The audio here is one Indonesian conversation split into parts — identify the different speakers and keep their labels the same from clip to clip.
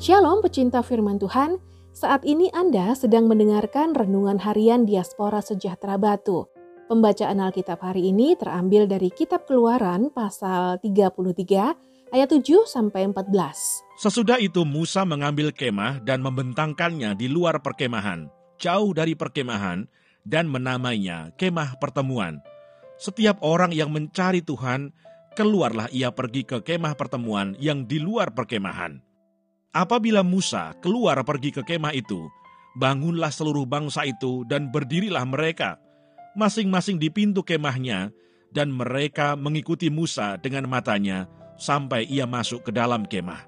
Speaker 1: Shalom pecinta firman Tuhan, saat ini Anda sedang mendengarkan Renungan Harian Diaspora Sejahtera Batu. Pembacaan Alkitab hari ini terambil dari Kitab Keluaran pasal 33 ayat 7 sampai 14.
Speaker 2: Sesudah itu Musa mengambil kemah dan membentangkannya di luar perkemahan, jauh dari perkemahan, dan menamainya kemah pertemuan. Setiap orang yang mencari Tuhan, keluarlah ia pergi ke kemah pertemuan yang di luar perkemahan. Apabila Musa keluar pergi ke kemah itu, bangunlah seluruh bangsa itu dan berdirilah mereka, masing-masing di pintu kemahnya, dan mereka mengikuti Musa dengan matanya sampai ia masuk ke dalam kemah.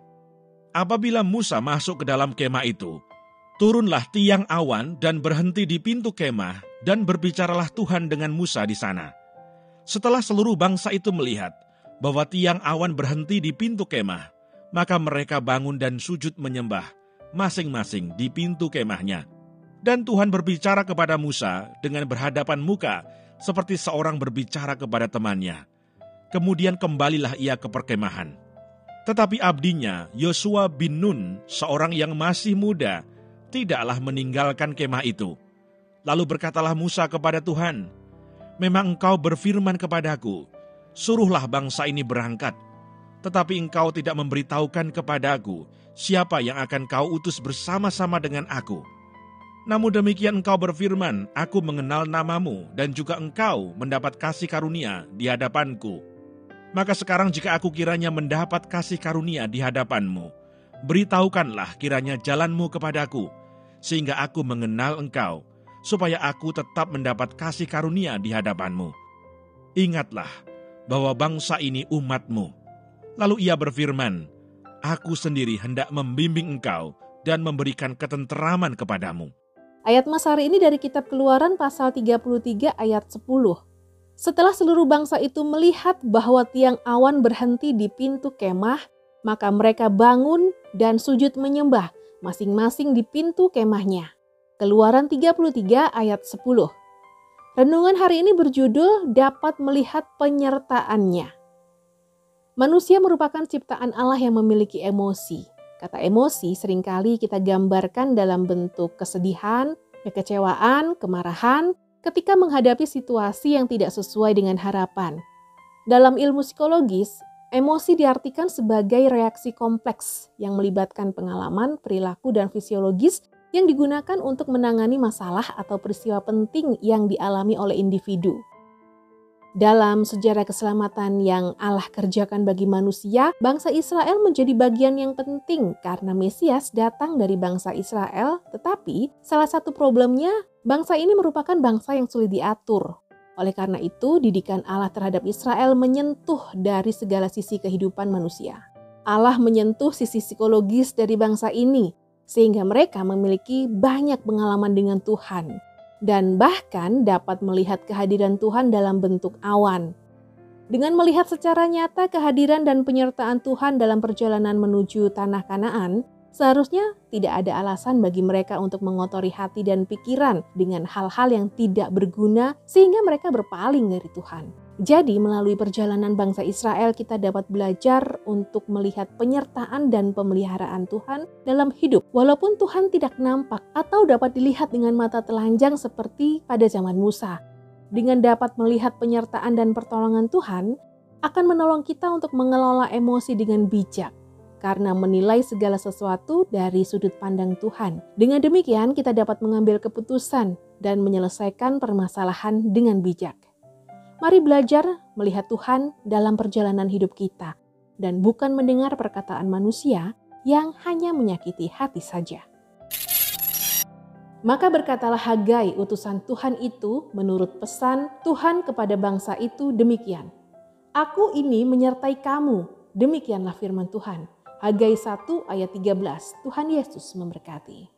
Speaker 2: Apabila Musa masuk ke dalam kemah itu, turunlah tiang awan dan berhenti di pintu kemah, dan berbicaralah Tuhan dengan Musa di sana. Setelah seluruh bangsa itu melihat bahwa tiang awan berhenti di pintu kemah, maka mereka bangun dan sujud menyembah, masing-masing di pintu kemahnya. Dan Tuhan berbicara kepada Musa dengan berhadapan muka, seperti seorang berbicara kepada temannya. Kemudian kembalilah ia ke perkemahan. Tetapi abdinya, Yosua bin Nun, seorang yang masih muda, tidaklah meninggalkan kemah itu. Lalu berkatalah Musa kepada Tuhan, Memang engkau berfirman kepadaku, suruhlah bangsa ini berangkat, tetapi engkau tidak memberitahukan kepadaku siapa yang akan kau utus bersama-sama dengan aku. Namun demikian engkau berfirman, aku mengenal namamu dan juga engkau mendapat kasih karunia di hadapanku. Maka sekarang jika aku kiranya mendapat kasih karunia di hadapanmu, beritahukanlah kiranya jalanmu kepadaku, sehingga aku mengenal engkau, supaya aku tetap mendapat kasih karunia di hadapanmu. Ingatlah bahwa bangsa ini umatmu, Lalu ia berfirman, Aku sendiri hendak membimbing engkau dan memberikan ketenteraman kepadamu.
Speaker 1: Ayat Mas hari ini dari kitab keluaran pasal 33 ayat 10. Setelah seluruh bangsa itu melihat bahwa tiang awan berhenti di pintu kemah, maka mereka bangun dan sujud menyembah masing-masing di pintu kemahnya. Keluaran 33 ayat 10. Renungan hari ini berjudul dapat melihat penyertaannya. Manusia merupakan ciptaan Allah yang memiliki emosi. Kata emosi sering kali kita gambarkan dalam bentuk kesedihan, kekecewaan, kemarahan ketika menghadapi situasi yang tidak sesuai dengan harapan. Dalam ilmu psikologis, emosi diartikan sebagai reaksi kompleks yang melibatkan pengalaman, perilaku, dan fisiologis yang digunakan untuk menangani masalah atau peristiwa penting yang dialami oleh individu. Dalam sejarah keselamatan yang Allah kerjakan bagi manusia, bangsa Israel menjadi bagian yang penting karena Mesias datang dari bangsa Israel, tetapi salah satu problemnya, bangsa ini merupakan bangsa yang sulit diatur. Oleh karena itu, didikan Allah terhadap Israel menyentuh dari segala sisi kehidupan manusia. Allah menyentuh sisi psikologis dari bangsa ini, sehingga mereka memiliki banyak pengalaman dengan Tuhan dan bahkan dapat melihat kehadiran Tuhan dalam bentuk awan. Dengan melihat secara nyata kehadiran dan penyertaan Tuhan dalam perjalanan menuju tanah Kanaan, seharusnya tidak ada alasan bagi mereka untuk mengotori hati dan pikiran dengan hal-hal yang tidak berguna, sehingga mereka berpaling dari Tuhan. Jadi, melalui perjalanan bangsa Israel, kita dapat belajar untuk melihat penyertaan dan pemeliharaan Tuhan dalam hidup, walaupun Tuhan tidak nampak atau dapat dilihat dengan mata telanjang seperti pada zaman Musa. Dengan dapat melihat penyertaan dan pertolongan Tuhan, akan menolong kita untuk mengelola emosi dengan bijak, karena menilai segala sesuatu dari sudut pandang Tuhan. Dengan demikian, kita dapat mengambil keputusan dan menyelesaikan permasalahan dengan bijak. Mari belajar melihat Tuhan dalam perjalanan hidup kita dan bukan mendengar perkataan manusia yang hanya menyakiti hati saja. Maka berkatalah Hagai utusan Tuhan itu menurut pesan Tuhan kepada bangsa itu demikian. Aku ini menyertai kamu, demikianlah firman Tuhan. Hagai 1 ayat 13, Tuhan Yesus memberkati.